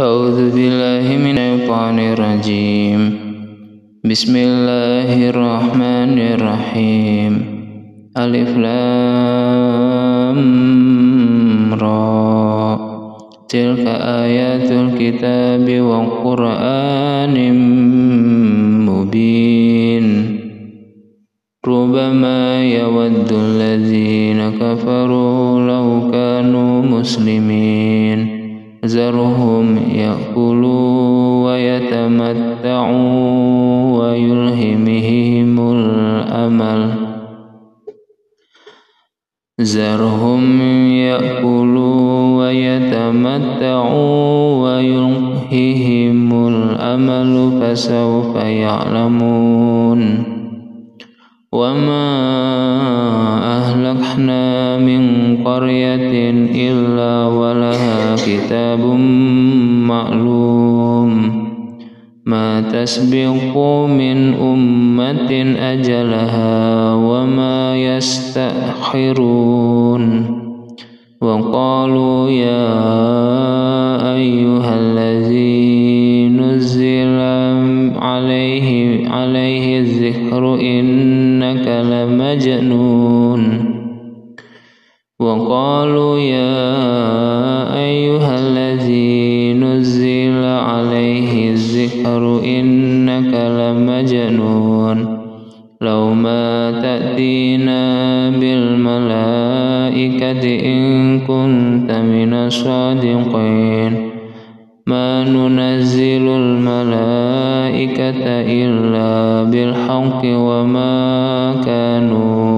أعوذ بالله من الشيطان الرجيم. بسم الله الرحمن الرحيم. ألف لام را. تلك آيات الكتاب وقرآن مبين. ربما يود الذين كفروا لو كانوا مسلمين. ذرهم يأكلوا ويتمتعوا ويلهمهم الأمل. ذرهم يأكلوا ويتمتعوا ويلههم الأمل فسوف يعلمون. وما أهلكنا من قرية إلا كتاب معلوم. ما تسبق من أمة أجلها وما يستأخرون. وقالوا يا أيها الذي نزل عليه عليه الذكر إنك لمجنون. وقالوا يا عليه الذكر إنك لمجنون. لو ما تأتينا بالملائكة إن كنت من الصادقين. ما ننزل الملائكة إلا بالحق وما كانوا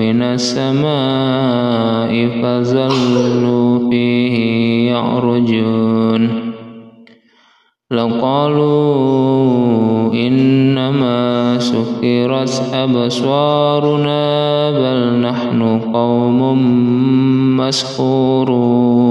من السماء فظلوا فيه يعرجون. لقالوا إنما سكرت أبصارنا بل نحن قوم مسحورون.